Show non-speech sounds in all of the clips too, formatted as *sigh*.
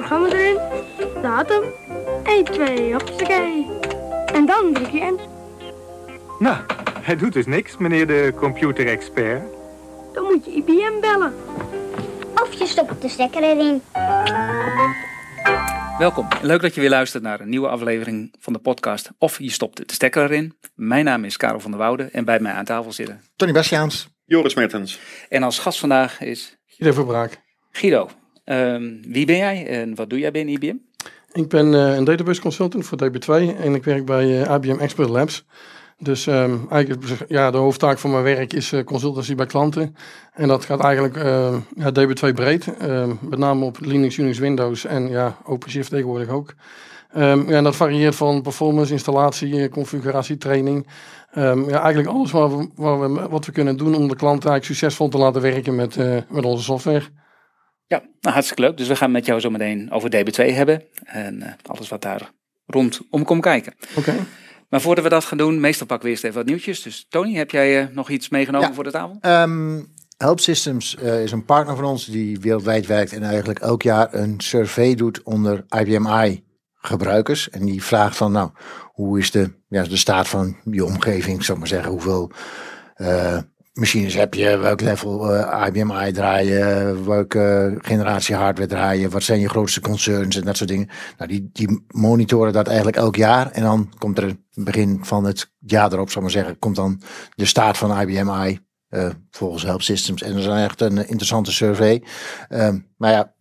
programma erin, datum, 1, 2, hoppakee. En dan druk je in. Nou, hij doet dus niks, meneer de computerexpert. Dan moet je IBM bellen. Of je stopt de stekker erin. Welkom. Leuk dat je weer luistert naar een nieuwe aflevering van de podcast Of je stopt de stekker erin. Mijn naam is Karel van der Woude en bij mij aan tafel zitten. Tony Bastiaans. Joris Mertens. En als gast vandaag is Guido Verbraak. Guido. Ehm, wie ben jij en wat doe jij binnen IBM? Ik ben eh, een database consultant voor DB2 en ik werk bij eh, IBM Expert Labs. Dus ehm, eigenlijk ja, de hoofdtaak van mijn werk is eh, consultancy bij klanten. En dat gaat eigenlijk eh, ja, DB2 breed. Ehm, met name op Linux, Unix, Windows en ja, OpenShift tegenwoordig ook. Ehm, ja, en dat varieert van performance, installatie, eh, configuratie, training. Ehm, ja, eigenlijk alles waar we, waar we, wat we kunnen doen om de klant eigenlijk succesvol te laten werken met, eh, met onze software. Ja, nou, hartstikke leuk. Dus we gaan met jou zo meteen over DB2 hebben. En eh, alles wat daar rondom komt kijken. Oké. Maar voordat we dat gaan doen, meestal pakken we eerst even wat nieuwtjes. Dus Tony, heb jij eh, nog iets meegenomen Ja. voor de tafel? Ehm, Help Systems eh, is een partner van ons die wereldwijd werkt en eigenlijk elk jaar een survey doet onder IBM i gebruikers. En die vraagt van nou, hoe is de, ja, de staat van je omgeving, zou ik maar zeggen. Hoeveel machines heb je, welk level eh, IBM i draaien, welke generatie hardware draaien, wat zijn je grootste concerns en dat soort dingen. Nou, die, die monitoren dat eigenlijk elk jaar. En dan komt er begin van het jaar erop, ik maar zeggen, komt dan de staat van IBM i eh, volgens Help Systems. En dat is echt een interessante survey. Ehm, maar ja,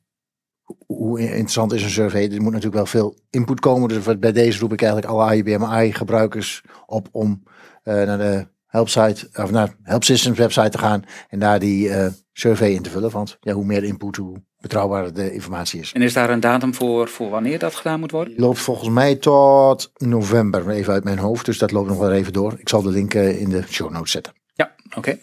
hoe interessant is een survey? Er moet natuurlijk wel veel input komen. Dus bij deze roep ik eigenlijk alle IBM i gebruikers op om eh, naar de Helpsite of naar Help Systems website te gaan en daar die eh, survey in te vullen. Want ja, hoe meer input, hoe betrouwbaarder de informatie is. En is daar een datum voor, voor wanneer dat gedaan moet worden? Loopt volgens mij tot november, even uit mijn hoofd. Dus dat loopt nog wel even door. Ik zal de link eh, in de show notes zetten. Ja, oké.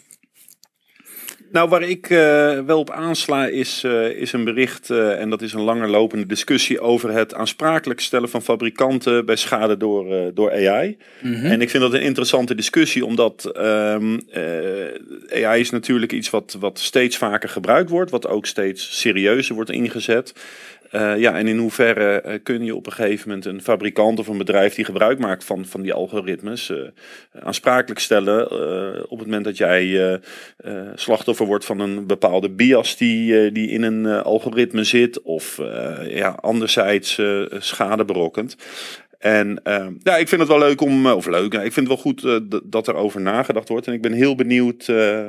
Nou, waar ik eh, wel op aansla is, eh, is een bericht, eh, en dat is een langer lopende discussie over het aansprakelijk stellen van fabrikanten bij schade door, door AI. Mhm. En ik vind dat een interessante discussie, omdat ehm, eh, AI is natuurlijk iets wat, wat steeds vaker gebruikt wordt, wat ook steeds serieuzer wordt ingezet. Eh, ja, en in hoeverre eh, kun je op een gegeven moment een fabrikant of een bedrijf die gebruik maakt van, van die algoritmes eh, aansprakelijk stellen op het moment dat jij slachtoffer wordt van een bepaalde bias die, die in een algoritme zit of ja, anderzijds schade berokkent. En eh, ja, ik vind het wel leuk om, eh, of leuk, ik vind het wel goed eh, dat er over nagedacht wordt. En ik ben heel benieuwd eh,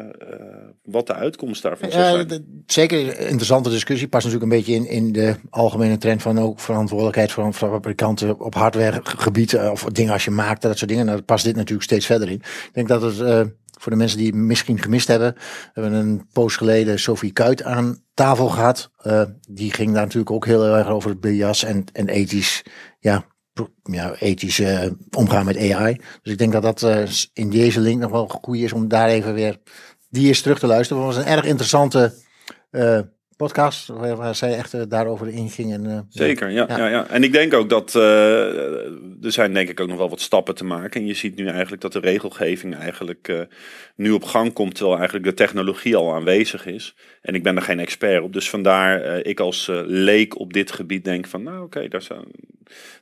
wat de uitkomst daarvan zal zijn. zeker een interessante discussie. Past natuurlijk een beetje in, in de algemene trend van ook verantwoordelijkheid van fabrikanten op hardwaregebied. Of dingen als je maakt, dat soort dingen. Nou, past dit natuurlijk steeds verder in. Ik denk dat het voor de mensen die het misschien gemist hebben. We hebben een poos geleden Sophie Kuit aan tafel gehad. Eh, die ging daar natuurlijk ook heel erg over het bias en, en ethisch. Ja, ja, ethisch eh, omgaan met AI. Dus ik denk dat dat eh, in deze link nog wel goed is om daar even weer die eens terug te luisteren. Want het was een erg interessante eh, podcast waar, zij echt eh, daarover inging. En, eh, Zeker, ja, Ja. ja. Ja, En ik denk ook dat eh, er zijn denk ik ook nog wel wat stappen te maken. En je ziet nu eigenlijk dat de regelgeving eigenlijk nu op gang komt, terwijl eigenlijk de technologie al aanwezig is. En ik ben er geen expert op, dus vandaar ik als leek op dit gebied denk van, nou oké, daar, zijn-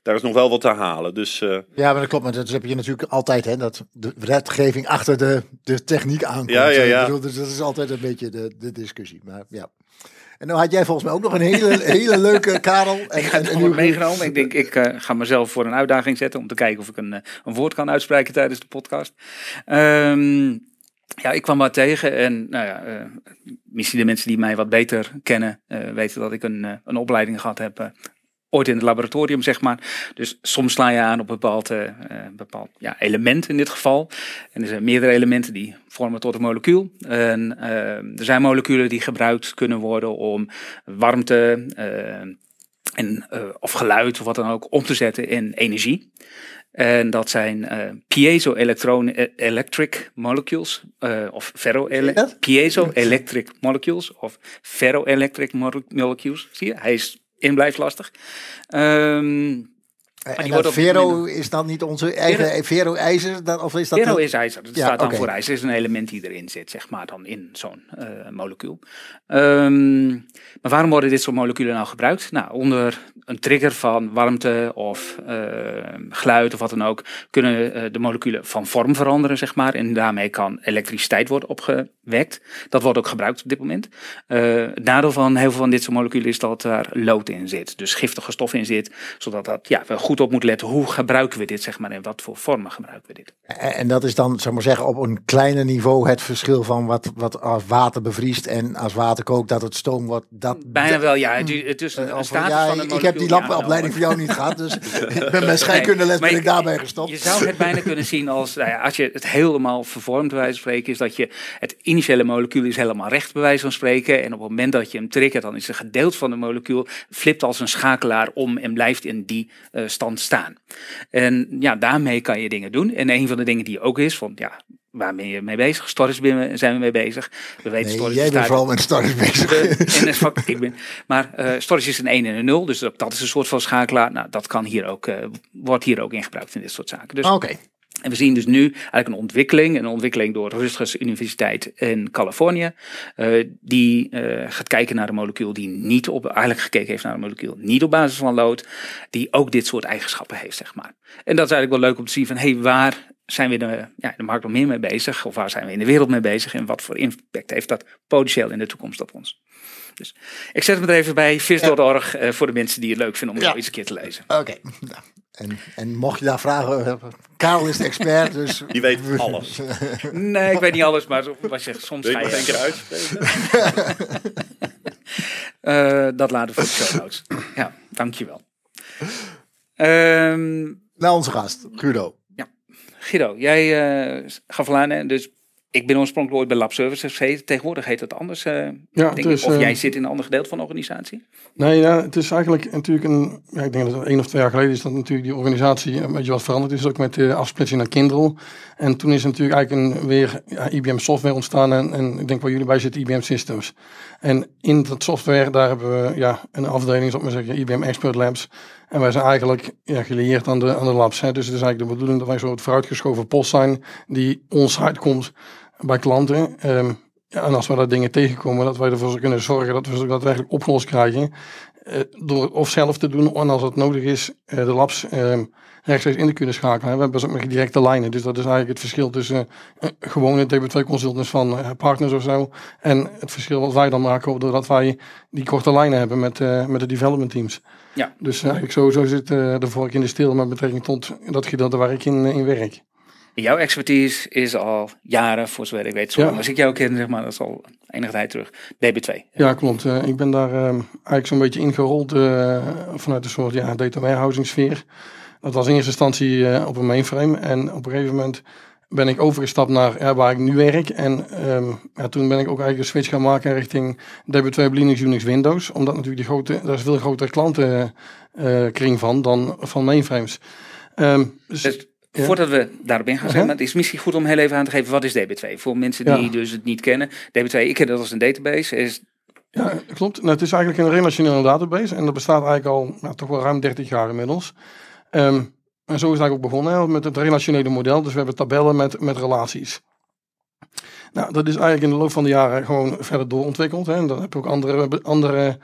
daar is nog wel wat te halen. Dus Ja, maar dat klopt. Maar dat heb je natuurlijk altijd, hè, dat de wetgeving achter de, de techniek aankomt. Ja, ja, ja. Bedoel, dus dat is altijd een beetje de, de discussie. Maar ja. En nou had jij volgens mij ook nog een hele, *laughs* hele leuke Karel. En, Ik heb het meegenomen. Ik denk, ik eh, ga mezelf voor een uitdaging zetten om te kijken of ik een, eh, een woord kan uitspreken tijdens de podcast. Ehm, ja, ik kwam wat tegen en nou ja, eh, misschien de mensen die mij wat beter kennen weten dat ik een, een opleiding gehad heb. Ooit in het laboratorium, zeg maar. Dus soms sla je aan op een bepaald, eh, bepaald ja, element in dit geval. En er zijn meerdere elementen die vormen tot een molecuul. En eh, er zijn moleculen die gebruikt kunnen worden om warmte eh, en, of geluid of wat dan ook om te zetten in energie. En dat zijn eh piezo-electric molecules of ferro piezo-electric molecules of ferroelectric mo- molecules. Zie je, hij is in blijft lastig. Ehm, En die wordt Vero is dan niet onze eigen Vero ijzer? Of is dat Vero is ijzer. Dat Ja, staat dan voor ijzer. is een element die erin zit, zeg maar, dan in zo'n eh, molecuul. Ehm, maar waarom worden dit soort moleculen nou gebruikt? Nou, onder een trigger van warmte of eh, geluid of wat dan ook, kunnen eh, de moleculen van vorm veranderen, zeg maar. En daarmee kan elektriciteit worden opgewekt. Dat wordt ook gebruikt op dit moment. Eh, het nadeel van heel veel van dit soort moleculen is dat daar lood in zit. Dus giftige stof in zit. Zodat dat, ja, we goed op moeten letten. Hoe gebruiken we dit, zeg maar, en wat voor vormen gebruiken we dit? En dat is dan, zeg maar zeggen, op een kleiner niveau het verschil van wat, wat als water bevriest en als water kookt, dat het stoom wordt. Dat, Bijna wel, ja. Het, het is een, Eh, een of- status ja, van een ik heb die molecuul, ja, opleiding wel. van jou niet gehad, dus *laughs* ik ben bij scheikundeles Nee, ben ik daarbij gestopt. Je zou het bijna kunnen zien als, nou ja, als je het helemaal vervormt, bij wijze van spreken, is dat je het initiële molecuul is helemaal recht, bij wijze van spreken. En op het moment dat je hem triggert, dan is een gedeelte van het molecuul flipt als een schakelaar om en blijft in die eh, stand staan. En ja, daarmee kan je dingen doen. En een van de dingen die ook is, van ja, waar ben je mee bezig? Storage zijn we mee bezig. We weten Nee, storage jij bent vooral met storage bezig. de- en ik ben, maar eh, storage is een 1 en een 0, dus dat, dat is een soort van schakelaar. Nou, dat kan hier ook, eh, wordt hier ook in gebruikt in dit soort zaken. Dus, Oké. En we zien dus nu eigenlijk een ontwikkeling, een ontwikkeling door Rutgers Universiteit in Californië, eh, die eh, gaat kijken naar een molecuul die niet op, eigenlijk gekeken heeft naar een molecuul niet op basis van lood, die ook dit soort eigenschappen heeft, zeg maar. En dat is eigenlijk wel leuk om te zien van, hé, hey, waar zijn we de, ja, de markt nog meer mee bezig? Of waar zijn we in de wereld mee bezig? En wat voor impact heeft dat potentieel in de toekomst op ons? Dus ik zet hem er even bij, vis.org, eh, voor de mensen die het leuk vinden om Ja. het eens een keer te lezen. Oké. *laughs* Nou, En, en mocht je daar vragen hebben, Karel is de expert, dus... *laughs* Die weet alles. *laughs* Nee, ik weet niet alles, maar wat je soms ga je... één keer uitspreken? *laughs* Eh, dat laten we voor de show notes. Ja, dankjewel. Ehm Naar onze gast, Guido. Guido, jij eh, gaf al aan, hè, dus ik ben oorspronkelijk ooit bij Lab Services gezeten. Tegenwoordig heet het anders, eh, Ja, denk het ik. Of eh, jij zit in een ander gedeelte van de organisatie? Nee, ja, het is eigenlijk natuurlijk een. Ja, ik denk dat het één of twee jaar geleden is dat natuurlijk die organisatie een beetje wat veranderd is. Ook met de afsplitsing naar Kindle. En toen is natuurlijk eigenlijk een, weer ja, IBM software ontstaan. En, en ik denk waar jullie bij zitten, IBM Systems. En in dat software, daar hebben we ja, een afdeling, zou ik maar zeggen, IBM Expert Labs. En wij zijn eigenlijk ja, gelieerd aan de, aan de labs. Hè. Dus het is eigenlijk de bedoeling dat wij zo'n vooruitgeschoven post zijn die ons uitkomt bij klanten. Ehm, ja, en als we daar dingen tegenkomen, dat wij ervoor kunnen zorgen dat we ze daadwerkelijk opgelost krijgen. Eh, door of zelf te doen, en als het nodig is, eh, de labs eh, rechtstreeks in te kunnen schakelen. We hebben ook directe lijnen. Dus dat is eigenlijk het verschil tussen eh, gewone DB2 consultants van partners of zo. En het verschil wat wij dan maken, doordat wij die korte lijnen hebben met, met de development teams. Ja. Dus eigenlijk sowieso zit eh, de vork in de steel met betrekking tot dat gedeelte waar ik in, in werk. Jouw expertise is al jaren, voor zover ik weet, zo lang als ik jou ken, zeg maar, dat is al enige tijd terug, DB2. Ja, klopt. Eh, ik ben daar ehm, eigenlijk zo'n beetje ingerold eh, vanuit een soort ja, data warehousing sfeer. Dat was in eerste instantie eh, op een mainframe. En op een gegeven moment ben ik overgestapt naar ja, waar ik nu werk. En ehm, ja, toen ben ik ook eigenlijk een switch gaan maken richting DB2 op Linux, Unix, Windows. Omdat natuurlijk die grote, daar is veel grotere klantenkring van dan van mainframes. Ehm, dus, Dus Ja. voordat we daarop in gaan, Uh-huh. zeg maar, het is misschien goed om heel even aan te geven, wat is DB2? Voor mensen die Ja. dus het niet kennen. DB2, ik ken dat als een database, is Ja, klopt. Nou, het is eigenlijk een relationele database en dat bestaat eigenlijk al nou, toch wel ruim 30 jaar inmiddels. Ehm, en zo is het eigenlijk ook begonnen hè, met het relationele model. Dus we hebben tabellen met, met relaties. Nou, dat is eigenlijk in de loop van de jaren gewoon verder doorontwikkeld. Hè. En dan heb je ook andere, andere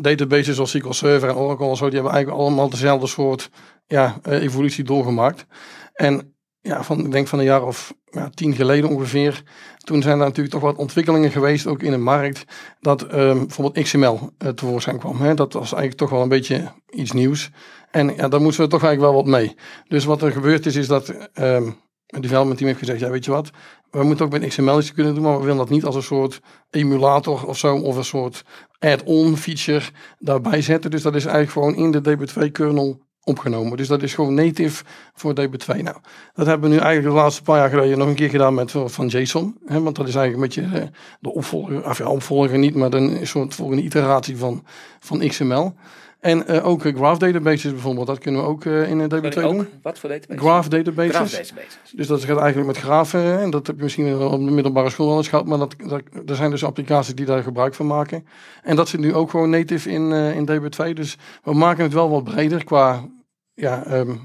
databases zoals SQL Server en Oracle en zo. Die hebben eigenlijk allemaal dezelfde soort ja, eh, evolutie doorgemaakt. En ja, van, ik denk van een jaar of ja, tien geleden ongeveer. Toen zijn er natuurlijk toch wat ontwikkelingen geweest, ook in de markt dat ehm, bijvoorbeeld XML uh, tevoorschijn kwam. Hè. Dat was eigenlijk toch wel een beetje iets nieuws. En ja, daar moesten we toch eigenlijk wel wat mee. Dus wat er gebeurd is, is dat ehm het development team heeft gezegd, ja weet je wat, we moeten ook met XML iets kunnen doen, maar we willen dat niet als een soort emulator of zo, of een soort add-on feature daarbij zetten. Dus dat is eigenlijk gewoon in de DB2 kernel opgenomen. Dus dat is gewoon native voor DB2. Nou, dat hebben we nu eigenlijk de laatste paar jaar geleden nog een keer gedaan met van JSON. Hè, want dat is eigenlijk een beetje de, de opvolger, of ja, opvolger niet, maar een soort volgende iteratie van, van XML. En uh, ook uh, graph databases bijvoorbeeld, dat kunnen we ook uh, in DB2 ook, doen. Wat voor databases? Graph databases. Graph databases. Dus dat gaat eigenlijk met grafen. En dat heb je misschien op de middelbare school wel eens gehad. Maar dat, dat, er zijn dus applicaties die daar gebruik van maken. En dat zit nu ook gewoon native in, uh, in DB2. Dus we maken het wel wat breder qua ja, ehm,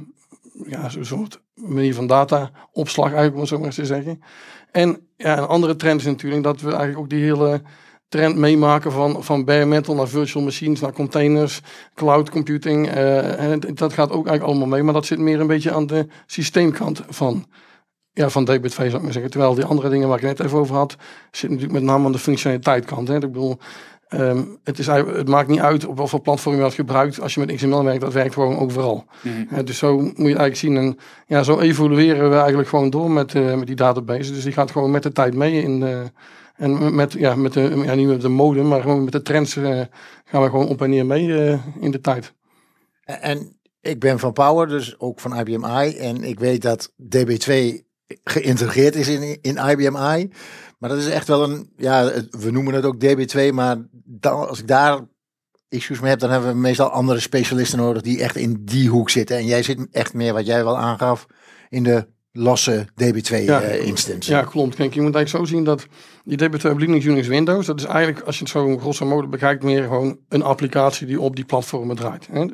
ja, zo'n soort manier van data-opslag eigenlijk, om het zo maar eens te zeggen. En ja, een andere trend is natuurlijk dat we eigenlijk ook die hele trend meemaken van, van bare metal naar virtual machines, naar containers, cloud computing. eh, en dat gaat ook eigenlijk allemaal mee, maar dat zit meer een beetje aan de systeemkant van, ja, van DB2 zou ik maar zeggen. Terwijl die andere dingen waar ik net even over had, zit natuurlijk met name aan de functionaliteitkant. Hè. Ik bedoel, ehm, het, is, eigenlijk- het maakt niet uit op wat voor platform je dat gebruikt. Als je met XML werkt, dat werkt gewoon overal. Hè, dus zo moet je eigenlijk zien. En ja, zo evolueren we eigenlijk gewoon door met, eh, met die database. Dus die gaat gewoon met de tijd mee in de, en met, ja, met de, ja, niet met de mode, maar gewoon met de trends eh, gaan we gewoon op en neer mee eh, in de tijd. En- En ik ben van Power, dus ook van IBM. En ik weet dat DB2 geïntegreerd is in, in IBM. Maar dat is echt wel een, ja, we noemen het ook DB2. Maar dan, als ik daar issues mee heb, dan hebben we meestal andere specialisten nodig die echt in die hoek zitten. En jij zit echt meer, wat jij wel aangaf, in de losse DB2 Ja. eh, instance. Ja, klopt. Kijk, je moet eigenlijk zo zien dat die DB2 op Linux, Unix, Windows, dat is eigenlijk, als je het zo grosso modo bekijkt, meer gewoon een applicatie die op die platformen draait. Hè.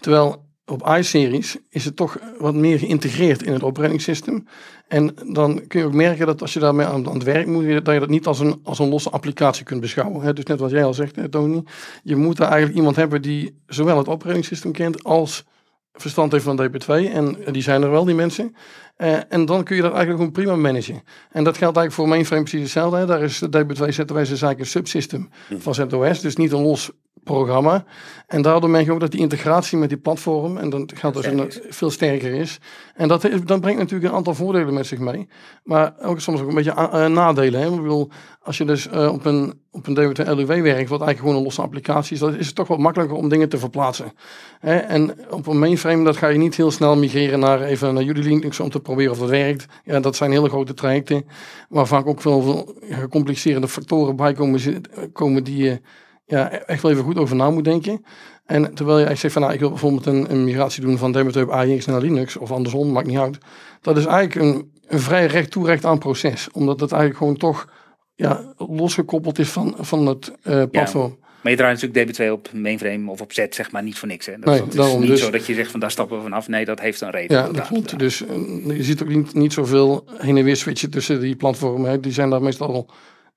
Terwijl op iSeries is het toch wat meer geïntegreerd in het operating. En dan kun je ook merken dat als je daarmee aan, aan het werk moet, dat je dat niet als een, als een losse applicatie kunt beschouwen. Hè. Dus net wat jij al zegt, hè, Tony, je moet daar eigenlijk iemand hebben die zowel het operating kent als verstand heeft van DB2. En die zijn er wel, die mensen. Eh, en dan kun je dat eigenlijk gewoon prima managen. En dat geldt eigenlijk voor mainframe precies hetzelfde. Hè. Daar is de DB2 ZOS is eigenlijk een subsystem van ZOS. Dus niet een los programma. En daardoor merk je ook dat die integratie met die platform, en dan gaat dus een, veel sterker is. En dat, dat brengt natuurlijk een aantal voordelen met zich mee. Maar ook soms ook een beetje eh, nadelen. Hè. Ik bedoel, als je dus eh, op een, op een DB2 LUW werkt, wat eigenlijk gewoon een losse applicatie is, dan is het toch wat makkelijker om dingen te verplaatsen. Hè. En op een mainframe, dat ga je niet heel snel migreren naar even naar jullie Linux om te proberen of dat werkt. Ja, dat zijn hele grote trajecten, waar vaak ook veel, veel gecompliceerde factoren bij komen, komen die je ja, echt wel even goed over na moet denken. En terwijl je echt zegt van nou, ik wil bijvoorbeeld een, een migratie doen van DB2 op AIX naar Linux of andersom, maakt niet uit. Dat is eigenlijk een, een vrij recht toe recht aan proces. Omdat het eigenlijk gewoon toch ja, losgekoppeld is van, van het eh, platform. Maar je draait natuurlijk DB2 op mainframe of op Z, zeg maar, niet voor niks. Hè. Dat, Nee, dat is niet dus- zo dat je zegt van daar stappen we vanaf. Nee, dat heeft een reden. Ja, dat klopt. Dus eh, je ziet ook niet, niet zoveel heen en weer switchen tussen die platformen. Hè. Die zijn daar meestal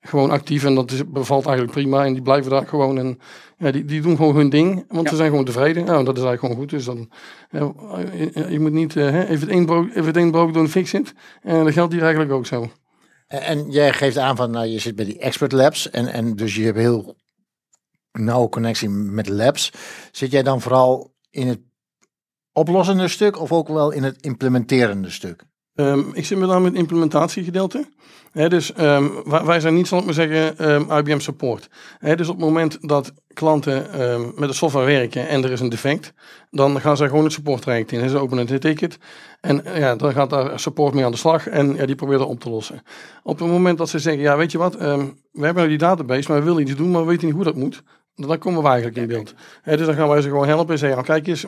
gewoon actief en dat is, bevalt eigenlijk prima. En die blijven daar gewoon en ja, die, die doen gewoon hun ding, want Ja. ze zijn gewoon tevreden. Nou, dat is eigenlijk gewoon goed. Dus dan, ja, je, je moet niet, eh, hè, ain't broke, if it ain't broke, don't fix it. En dat geldt hier eigenlijk ook zo. En, en jij geeft aan van, nou, je zit bij die expert labs en, en dus je hebt heel nauwe connectie met labs. Zit jij dan vooral in het oplossende stuk of ook wel in het implementerende stuk? Ehm, ik zit met name het implementatiegedeelte. Hè, dus ehm, wij, zijn niet, zal ik maar zeggen, ehm, IBM support. Hè, dus op het moment dat klanten ehm, met de software werken en er is een defect, dan gaan zij gewoon het supporttraject in. Ze openen het ticket en eh, ja, dan gaat daar support mee aan de slag en ja, die probeert dat op te lossen. Op het moment dat ze zeggen, ja weet je wat, ehm, we hebben die database, maar we willen iets doen, maar we weten niet hoe dat moet. Dan komen we eigenlijk in beeld. Hè, dus dan gaan wij ze gewoon helpen en zeggen, nou, kijk eens,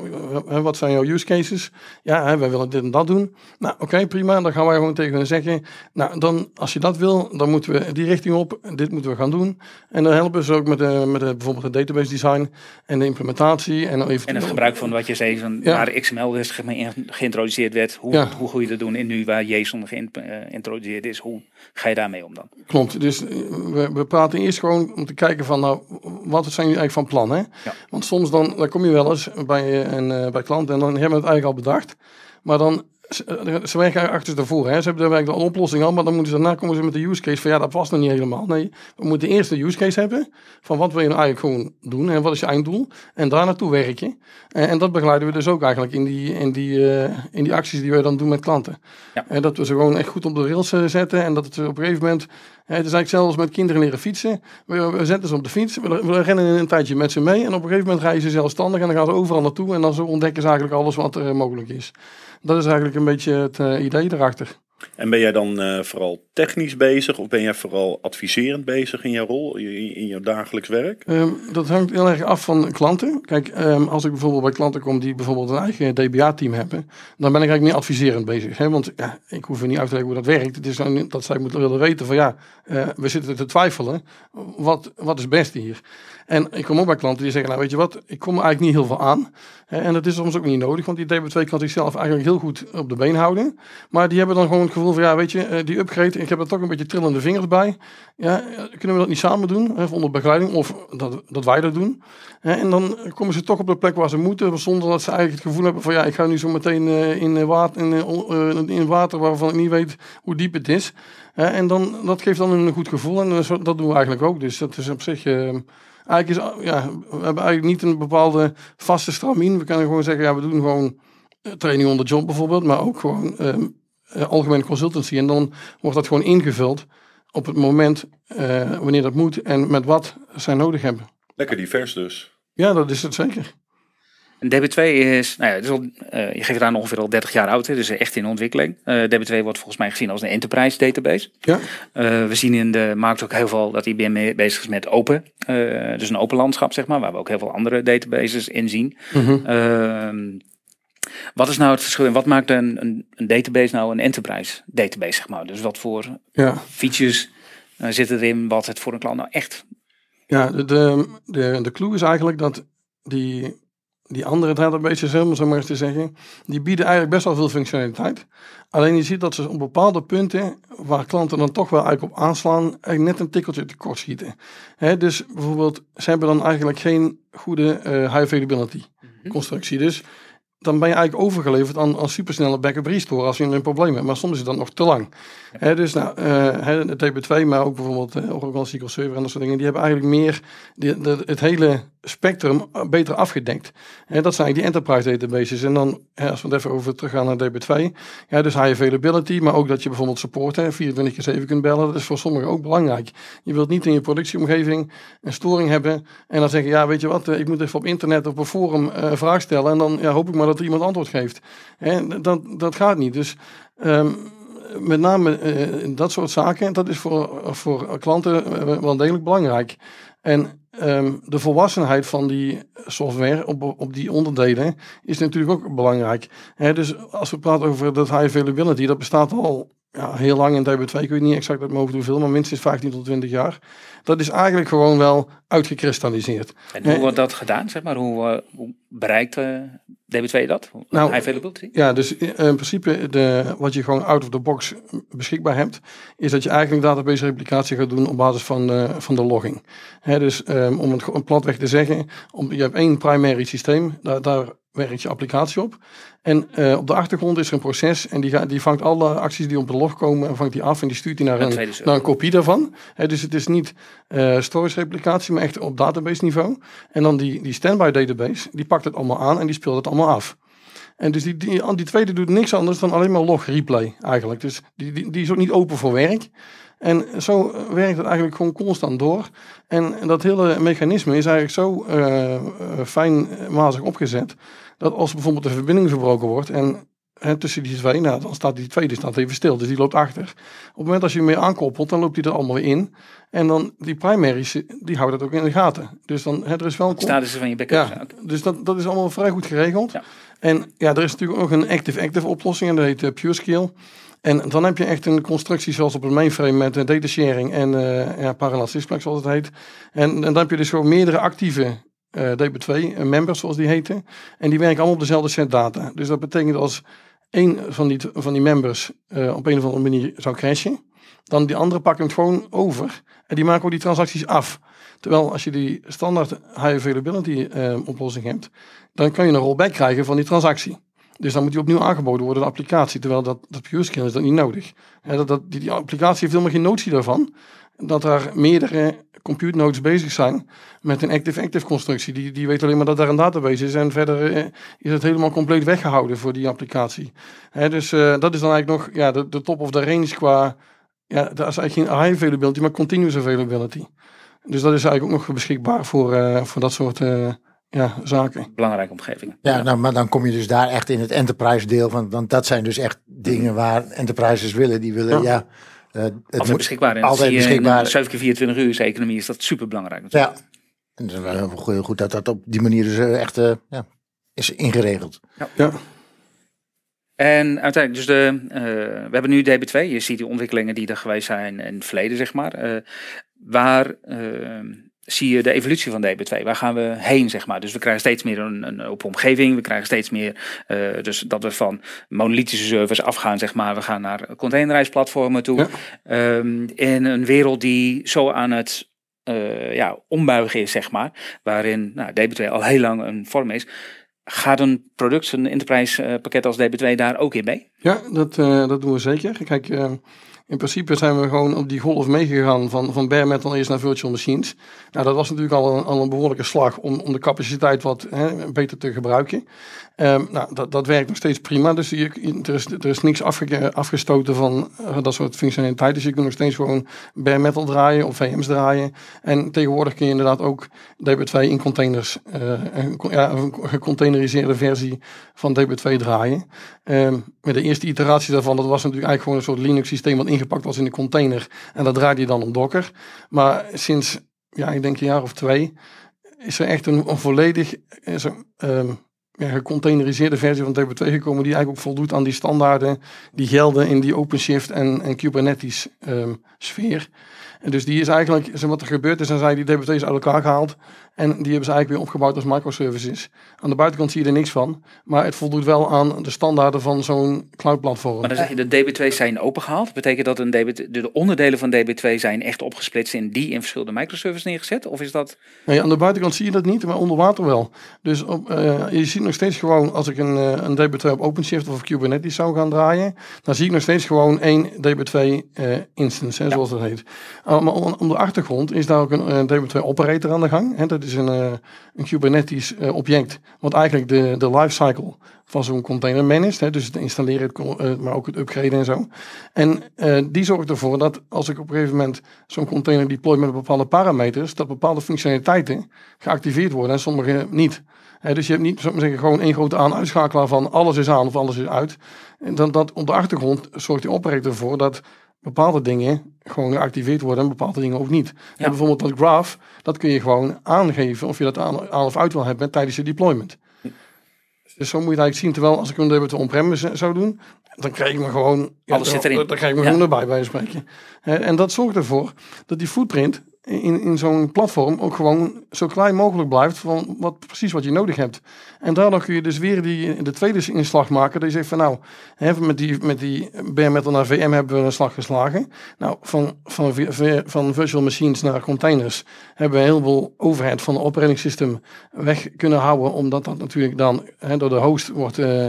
eh, wat zijn jouw use cases? Ja, hè, wij willen dit en dat doen. Nou, oké, prima. Dan gaan wij gewoon tegen hen zeggen, nou, dan, als je dat wil, dan moeten we die richting op. Dit moeten we gaan doen. En dan helpen ze ook met, de, met de, bijvoorbeeld het database design en de implementatie. En, dan even En het gebruik van wat je zei, van Ja. waar XML dus ge- geïntroduceerd werd. Hoe, Ja. hoe ga je dat doen? En nu waar JSON geïntroduceerd is, hoe ga je daarmee om dan? Klopt. Dus eh, we, we praten eerst gewoon om te kijken van, nou, wat zijn jullie eigenlijk van plan? Hè? Ja. Want soms dan, dan kom je wel eens bij, een, eh, bij klanten en dan hebben we het eigenlijk al bedacht. Maar dan, ze, eh, ze werken achter tevoren. Hè? Ze hebben eigenlijk de oplossing al, maar dan moeten ze daarna komen ze met de use case van, ja, dat past nog niet helemaal. Nee, we moeten eerst de use case hebben van wat wil je nou eigenlijk gewoon doen en wat is je einddoel. En daar naartoe werken. En, en dat begeleiden we dus ook eigenlijk in die, in die, eh, in die acties die wij dan doen met klanten. Ja. En dat we ze gewoon echt goed op de rails eh, zetten en dat het op een gegeven moment Het is eigenlijk zelfs met kinderen leren fietsen. We, we zetten ze op de fiets, we, we rennen een tijdje met ze mee. En op een gegeven moment rijden ze zelfstandig en dan gaan ze overal naartoe. En dan ontdekken ze eigenlijk alles wat er mogelijk is. Dat is eigenlijk een beetje het eh, idee erachter. En ben jij dan eh, vooral technisch bezig of ben jij vooral adviserend bezig in jouw rol, in, jouw dagelijks werk? Ehm, dat hangt heel erg af van klanten. Kijk, ehm, als ik bijvoorbeeld bij klanten kom die bijvoorbeeld een eigen DBA-team hebben, dan ben ik eigenlijk meer adviserend bezig. Hè? Want ja, ik hoef er niet uit te leggen hoe dat werkt. Het is dan dat zij moeten willen weten van ja, eh, we zitten te twijfelen. Wat, wat is beste hier? En ik kom ook bij klanten die zeggen, nou weet je wat, ik kom eigenlijk niet heel veel aan. En dat is soms ook niet nodig, want die DB2 kan zichzelf eigenlijk heel goed op de been houden. Maar die hebben dan gewoon het gevoel van, ja weet je, eh, die upgrade, ik heb er toch een beetje trillende vingers bij. Ja, eh, kunnen we dat niet samen doen, hè, onder begeleiding, of dat, dat wij dat doen. En dan komen ze toch op de plek waar ze moeten, zonder dat ze eigenlijk het gevoel hebben van, ja ik ga nu zo meteen eh, in, water, in, in water waarvan ik niet weet hoe diep het is. en dan, dat geeft dan een goed gevoel en dat doen we eigenlijk ook. Dus dat is op zich... Eigenlijk is, ja, we hebben eigenlijk niet een bepaalde vaste stramien. We kunnen gewoon zeggen, ja, we doen gewoon training onder job bijvoorbeeld, maar ook gewoon uh, algemene consultancy. En dan wordt dat gewoon ingevuld op het moment uh, wanneer dat moet en met wat zij nodig hebben. Lekker divers dus. Ja, dat is het zeker. En DB2 is, nou ja, is al, uh, je geeft daar ongeveer al 30 jaar oud, hè, dus echt in ontwikkeling. Uh, DB2 wordt volgens mij gezien als een enterprise database. Ja. Uh, we zien in de markt ook heel veel dat IBM bezig is met open. dus een open landschap, zeg maar, waar we ook heel veel andere databases in zien. Mm -hmm. wat is nou het verschil en wat maakt een, een, een, database nou een enterprise database, zeg maar? Dus wat voor ja. features zitten erin, wat het voor een klant nou echt... Ja, de, de, de, de clue is eigenlijk dat die die andere databases, om zo maar eens te zeggen, die bieden eigenlijk best wel veel functionaliteit. Alleen je ziet dat ze op bepaalde punten, waar klanten dan toch wel eigenlijk op aanslaan, eigenlijk net een tikkeltje tekort schieten. dus bijvoorbeeld, ze hebben dan eigenlijk geen goede uh, high availability mhm. constructie. Dus dan ben je eigenlijk overgeleverd aan, aan supersnelle backup restore als je een probleem hebt. Maar soms is het dan nog te lang. dus nou, uh, de TB2, maar ook bijvoorbeeld uh, Oracle SQL Server en dat soort dingen, die hebben eigenlijk meer de, de, het hele spectrum beter afgedekt. En dat zijn die enterprise databases. En dan, als we het even over teruggaan naar DB2, ja, dus high availability, maar ook dat je bijvoorbeeld support, hè, 24 keer 7 kunt bellen, dat is voor sommigen ook belangrijk. Je wilt niet in je productieomgeving een storing hebben en dan zeggen, ja, weet je wat, ik moet even op internet op een forum uh, een vraag stellen en dan ja, hoop ik maar dat er iemand antwoord geeft. Hè, dat, dat gaat niet. Dus um, met name uh, dat soort zaken, dat is voor, voor klanten wel degelijk belangrijk. En um, de volwassenheid van die software op, op die onderdelen is natuurlijk ook belangrijk. dus als we praten over dat high availability, dat bestaat al ja, heel lang in DB2, ik weet niet exact uit mijn hoofd hoeveel, maar minstens 15 tot 20 jaar. Dat is eigenlijk gewoon wel uitgekristalliseerd. En hoe wordt dat gedaan, zeg maar? Hoe, hoe bereikt uh, DB2 dat? Nou, High availability? Ja, dus in principe de, wat je gewoon out of the box beschikbaar hebt, is dat je eigenlijk database replicatie gaat doen op basis van, uh, van de logging. He, dus um, om het platweg te zeggen, om, je hebt één primary systeem, daar, daar werkt je applicatie op. En uh, op de achtergrond is er een proces en die, die vangt alle acties die op de log komen en vangt die af en die stuurt die naar, een, naar een kopie daarvan. He, dus het is niet uh, storage replicatie, maar echt op database niveau. En dan die, die standby database, die pakt het allemaal aan en die speelt het allemaal af. En dus die, die, die tweede doet niks anders dan alleen maar log replay eigenlijk. Dus die, die, die is ook niet open voor werk. En zo werkt het eigenlijk gewoon constant door. En dat hele mechanisme is eigenlijk zo uh, fijnmazig opgezet. Dat als bijvoorbeeld de verbinding verbroken wordt en hè, tussen die twee, nou, dan staat die tweede staat even stil. Dus die loopt achter. Op het moment dat je hem weer aankoppelt, dan loopt die er allemaal weer in. En dan die primaries, die houden dat ook in de gaten. Dus dan, hè, er is wel een... Status van je backup. Ja, dus dat, dat is allemaal vrij goed geregeld. Ja. En ja, er is natuurlijk ook een active-active oplossing en dat heet uh, PureScale. En dan heb je echt een constructie zoals op een mainframe met uh, data sharing en uh, ja, zoals het heet. En, en, dan heb je dus gewoon meerdere actieve uh, DB2 members zoals die heten. En die werken allemaal op dezelfde set data. Dus dat betekent als één van die, van die members op een of andere manier zou crashen, dan die andere pakken het gewoon over en die maken ook die transacties af. Terwijl als je die standaard high availability oplossing hebt, dan kan je een rollback krijgen van die transactie. Dus dan moet die opnieuw aangeboden worden, de applicatie. Terwijl dat, dat pure is dat niet nodig. dat, dat, die, die applicatie heeft helemaal geen notie daarvan. Dat er meerdere compute nodes bezig zijn met een active-active constructie. Die, die weet alleen maar dat daar een database is. En verder eh, is het helemaal compleet weggehouden voor die applicatie. dus uh, dat is dan eigenlijk nog ja, de, de top of the range qua... Ja, dat is eigenlijk geen high availability, maar continuous availability. Dus dat is eigenlijk ook nog beschikbaar voor, uh, voor dat soort ja, zaken. Belangrijke omgevingen. Ja, Nou, maar dan kom je dus daar echt in het enterprise deel van. Want dat zijn dus echt dingen waar enterprises willen. Die willen, ja. ja het altijd beschikbaar. En altijd beschikbaar. 7 keer 24 uur economie is dat super belangrijk. Ja. En het is wel heel goed dat dat op die manier dus uh, echt uh, ja, is ingeregeld. Ja. ja. En uiteindelijk, dus de, uh, we hebben nu DB2. Je ziet die ontwikkelingen die er geweest zijn in het verleden, zeg maar. waar zie je de evolutie van DB2. Waar gaan we heen, zeg maar. Dus we krijgen steeds meer een, een open omgeving. We krijgen steeds meer, uh, dus dat we van monolithische servers afgaan, zeg maar. We gaan naar containerijsplatformen toe. Ja. Um, in een wereld die zo aan het uh, ja, ombuigen is, zeg maar. Waarin nou, DB2 al heel lang een vorm is. Gaat een product, een enterprise uh, pakket als DB2 daar ook in mee? Ja, dat, uh, dat doen we zeker. Kijk, in principe zijn we gewoon op die golf meegegaan van, van bare metal eerst naar virtual machines. Nou, dat was natuurlijk al een, al een behoorlijke slag om, om de capaciteit wat hè, beter te gebruiken. Um, nou, dat, dat werkt nog steeds prima. Dus je, er, is, er is niks afge, afgestoten van uh, dat soort functionaliteit. Dus je kunt nog steeds gewoon bare metal draaien of VM's draaien. En tegenwoordig kun je inderdaad ook DB2 in containers, een, ja, een versie van DB2 draaien. Um, met de eerste iteratie daarvan, dat was natuurlijk eigenlijk gewoon een soort Linux systeem wat ingepakt was in de container. En dat draaide je dan op Docker. Maar sinds, ja, ik denk een jaar of twee, is er echt een, volledig is um, ja, gecontaineriseerde versie van DB2 gekomen die eigenlijk ook voldoet aan die standaarden die gelden in die OpenShift en, en Kubernetes um, sfeer. En dus die is eigenlijk, wat er gebeurd is, dan zijn die DB2's uit elkaar gehaald. En die hebben ze eigenlijk weer opgebouwd als microservices. Aan de buitenkant zie je er niks van. Maar het voldoet wel aan de standaarden van zo'n cloud platform. Maar dan zeg je de DB2's zijn opengehaald. Betekent dat een DB, de onderdelen van DB2 zijn echt opgesplitst in die in verschillende microservices neergezet? Of is dat... Nee, aan de buitenkant zie je dat niet, maar onder water wel. Dus op, uh, je ziet nog steeds gewoon, als ik een, uh, een DB2 op OpenShift of Kubernetes zou gaan draaien, dan zie ik nog steeds gewoon één DB2 uh, instance, hè, ja. zoals dat heet. Uh, maar om, om, de achtergrond is daar ook een DB2 operator aan de gang. Hè, dat is een, uh, een Kubernetes uh, object, wat eigenlijk de, de lifecycle van zo'n container managt. Hè, dus het installeren, het, uh, maar ook het upgraden en zo. En die zorgt ervoor dat als ik op een gegeven moment zo'n container deploy met bepaalde parameters, dat bepaalde functionaliteiten geactiveerd worden en sommige niet. He, dus je hebt niet zou ik zeggen, gewoon één grote aan-uitschakelaar van alles is aan of alles is uit. En dan dat op de achtergrond zorgt die operator ervoor dat bepaalde dingen gewoon geactiveerd worden en bepaalde dingen ook niet. Ja. En bijvoorbeeld dat graph, dat kun je gewoon aangeven of je dat aan, aan of uit wil hebben tijdens je deployment. Dus zo moet je het eigenlijk zien. Terwijl als ik een DB2 on-premise zou doen, dan krijg ik me gewoon... Alles ja, zit erin. Dan krijg ik me ja. gewoon erbij bij spreken. En dat zorgt ervoor dat die footprint in, in zo'n platform ook gewoon zo klein mogelijk blijft van wat, precies wat je nodig hebt. En daardoor kun je dus weer die, de tweede inslag maken. Dat je zegt van nou, hè, met die, met die bare metal naar VM hebben we een slag geslagen. Nou, van, van, van virtual machines naar containers hebben we heel veel overhead van het operating weg kunnen houden. Omdat dat natuurlijk dan hè, door de host wordt, uh,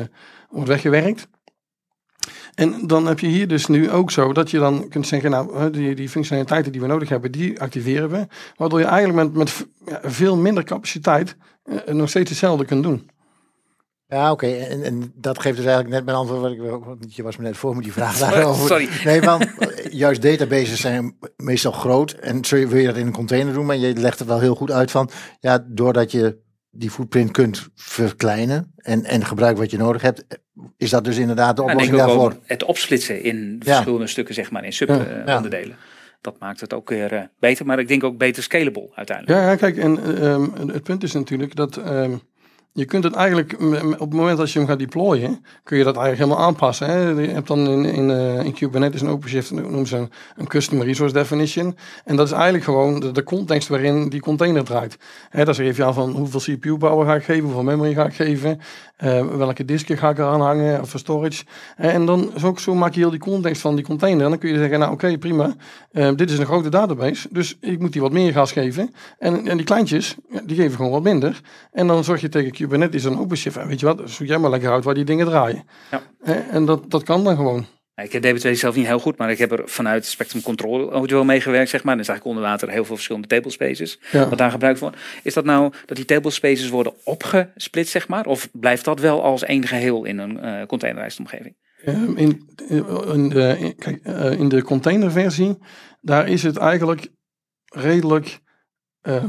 wordt weggewerkt. En dan heb je hier dus nu ook zo dat je dan kunt zeggen, nou, die, die functionaliteiten die we nodig hebben, die activeren we. Waardoor je eigenlijk met, met veel minder capaciteit uh, nog steeds hetzelfde kunt doen. Ja, oké. Okay. En, en, dat geeft dus eigenlijk net mijn antwoord. Wat ik, want je was me net voor met die vraag *laughs* daarover. Sorry. Nee, want juist databases zijn meestal groot. En zo wil je dat in een container doen, maar je legt het wel heel goed uit van, ja, doordat je die footprint kunt verkleinen en, en gebruiken wat je nodig hebt, is dat dus inderdaad de oplossing nou, daarvoor. Het opsplitsen in verschillende stukken, zeg maar, in sub-onderdelen. Ja. Dat maakt het ook weer uh, beter, maar ik denk ook beter scalable uiteindelijk. Ja, ja kijk, en um, het punt is natuurlijk dat um, je kunt het eigenlijk, op het moment dat je hem gaat deployen, kun je dat eigenlijk helemaal aanpassen. Hè? Je hebt dan in, in, uh, in Kubernetes en OpenShift noemen ze een, custom resource definition. En dat is eigenlijk gewoon de, context waarin die container draait. Hè, daar geef je aan van hoeveel CPU-power ga ik geven, hoeveel memory ga ik geven, uh, welke disken ga ik eraan hangen of voor storage. En dan zo, zo maak je heel die context van die container. En dan kun je zeggen, nou oké, prima, uh, dit is een grote database, dus ik moet die wat meer gas geven. En, en die kleintjes, die geven gewoon wat minder. En dan zorg je tegen Kubernetes en OpenShift. Weet je wat, zoek jij maar lekker uit waar die dingen draaien. Ja. En dat, dat kan dan gewoon. Ik heb DB2 zelf niet heel goed, maar ik heb er vanuit Spectrum Control ook wel meegewerkt, zeg maar. Er is eigenlijk onder water heel veel verschillende tablespaces ja. wat daar gebruikt wordt. Is dat nou dat die tablespaces worden opgesplitst, zeg maar? Of blijft dat wel als één geheel in een uh? Um, in, in, de, in, kijk, uh, in de containerversie, daar is het eigenlijk redelijk... Uh,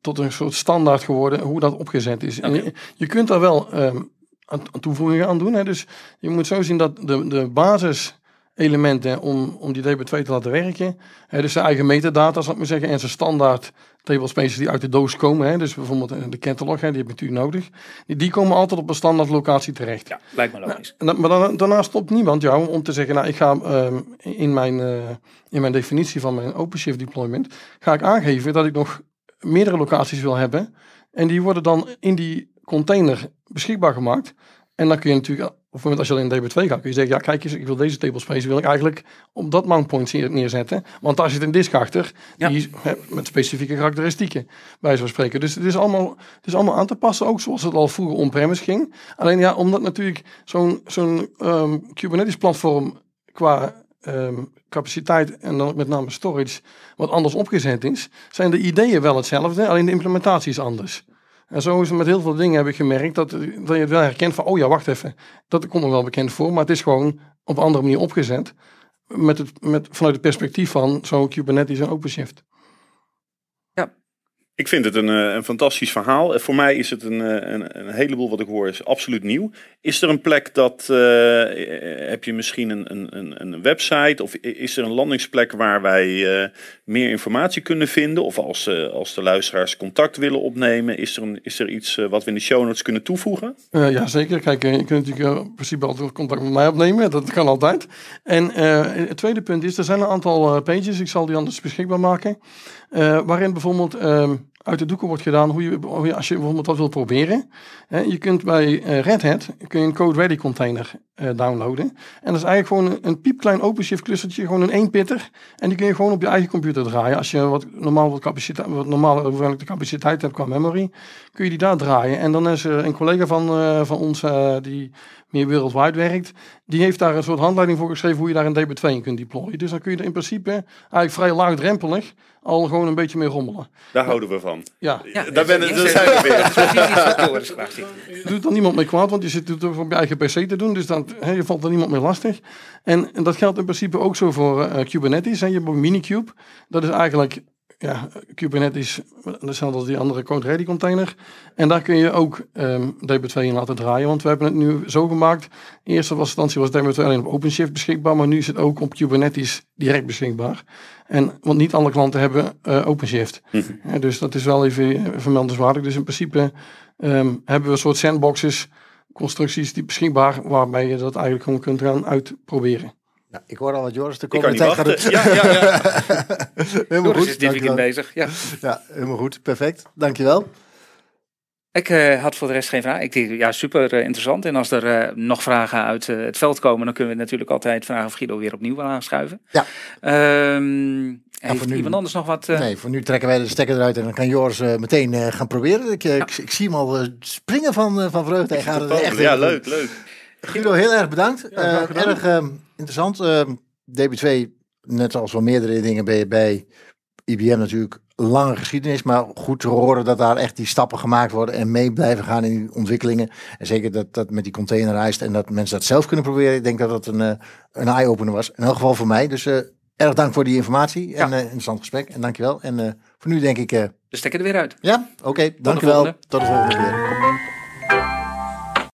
tot een soort standaard geworden hoe dat opgezet is. Okay. Je, je, kunt daar wel um, aan toevoegingen aan doen. Hè. Dus je moet zo zien dat de, de basiselementen om, om die DB2 te laten werken, hè, dus zijn eigen metadata, zal ik maar zeggen, en zijn standaard tablespaces die uit de doos komen, hè, dus bijvoorbeeld de catalog, hè, die heb je natuurlijk nodig, die, die komen altijd op een standaard locatie terecht. Ja, lijkt me logisch. Nou, maar dan, daarna stopt niemand jou om te zeggen, nou ik ga um, in, mijn, uh, in mijn definitie van mijn OpenShift deployment, ga ik aangeven dat ik nog meerdere locaties wil hebben. En die worden dan in die container beschikbaar gemaakt. En dan kun je natuurlijk, op het moment als je al in DB2 gaat, kun je zeggen, ja kijk eens, ik wil deze tablespace wil ik eigenlijk op dat mount point neer- neerzetten. Want daar zit een disk achter, Ja. die met specifieke karakteristieken, bij zo'n spreken. Dus het is, allemaal, het is allemaal aan te passen, ook zoals het al vroeger on-premise ging. Alleen ja, omdat natuurlijk zo'n zo'n ehm, Kubernetes platform qua ehm, capaciteit en dan met name storage wat anders opgezet is, zijn de ideeën wel hetzelfde, alleen de implementatie is anders. En zo is het met heel veel dingen heb ik gemerkt dat, dat je het wel herkent van, oh ja, wacht even, dat komt me wel bekend voor, maar het is gewoon op een andere manier opgezet. Met het, met, vanuit het perspectief van zo'n Kubernetes en OpenShift. Ik vind het een, eh, een fantastisch verhaal. Eh, Voor mij is het een, eh, een, een heleboel wat ik hoor is absoluut nieuw. Is er een plek dat, heb je misschien een, een, een- website of is er een landingsplek waar wij meer informatie kunnen vinden? Of als, als de luisteraars contact willen opnemen, is er, een, is er iets wat we in de show notes kunnen toevoegen? Ja, zeker. Kijk, je kunt natuurlijk in principe altijd contact met mij opnemen. Dat kan altijd. En het tweede punt is, er zijn een aantal pages, ik zal die anders beschikbaar maken, waarin bijvoorbeeld ehm, uit de doeken wordt gedaan hoe je, als je bijvoorbeeld wat wil proberen. Je kunt bij eh, Red Hat kun je een Code Ready container eh, downloaden. En dat is eigenlijk gewoon een, een piepklein OpenShift clustertje, gewoon een pitter. En die kun je gewoon op je eigen computer draaien. Als je wat normaal wat capaciteit, wat normale hoeveelheid capaciteit hebt qua memory, kun je die daar draaien. En dan is er een collega van, eh, van ons die meer wereldwijd werkt, die heeft daar een soort handleiding voor geschreven hoe je daar een DB2 in kunt deployen. Dus dan kun je er in principe eigenlijk vrij laagdrempelig al gewoon een beetje mee rommelen. Daar houden we van. Ja, Ja, Daar ben ik- zijn we weer. ziet. doet dan niemand mee kwaad, want je zit het op je eigen PC te doen, dus dan, hè, je valt er niemand mee lastig. En, en dat geldt in principe ook zo voor eh, Kubernetes. Hè. Je hebt Minikube, dat is eigenlijk ja, Kubernetes, hetzelfde als die andere Code Ready container. En daar kun je ook ehm, DB2 in laten draaien, want we hebben het nu zo gemaakt. In eerste instantie was DB2 alleen op OpenShift beschikbaar, maar nu is het ook op Kubernetes direct beschikbaar. En, want niet alle klanten hebben eh, OpenShift. Hè, dus dat is wel even eh, vermeldenswaardig. Dus in principe ehm, hebben we een soort sandboxes, constructies die beschikbaar, waarbij je dat eigenlijk gewoon kunt gaan uitproberen. Nou, ik hoor al wat Joris de komende niet tijd gaat doen. Ja, ja, ja. *laughs* helemaal Joris goed. is dit weekend bezig. Ja. Ja, helemaal goed. Perfect. Dankjewel. Ik eh, had voor de rest geen vraag. Ik denk, ja, super eh, interessant. En als er eh, nog vragen uit het veld komen, dan kunnen we natuurlijk altijd vragen of Guido weer opnieuw aanschuiven. Ja. Heeft voor nu- iemand anders nog wat? Nee, voor nu trekken wij de stekker eruit en dan kan Joris meteen gaan proberen. Ik, ik, ik zie hem al springen van, van vreugde. Hij gaat het echt Ja, leuk, leuk. Guido, heel erg bedankt. Eh, erg eh, interessant. Eh, DB2, net als wel meerdere dingen ben je bij IBM natuurlijk lange geschiedenis. Maar goed te horen dat daar echt die stappen gemaakt worden en mee blijven gaan in die ontwikkelingen. En zeker dat dat met die containerijst en dat mensen dat zelf kunnen proberen. Ik denk dat dat een, eh, een eye-opener was. In elk geval voor mij. Dus eh, erg dank voor die informatie en Ja. eh interessant gesprek. En dankjewel. En voor nu denk ik, de stekker er weer uit. ja, oké, dankjewel. volgende. Tot de volgende keer.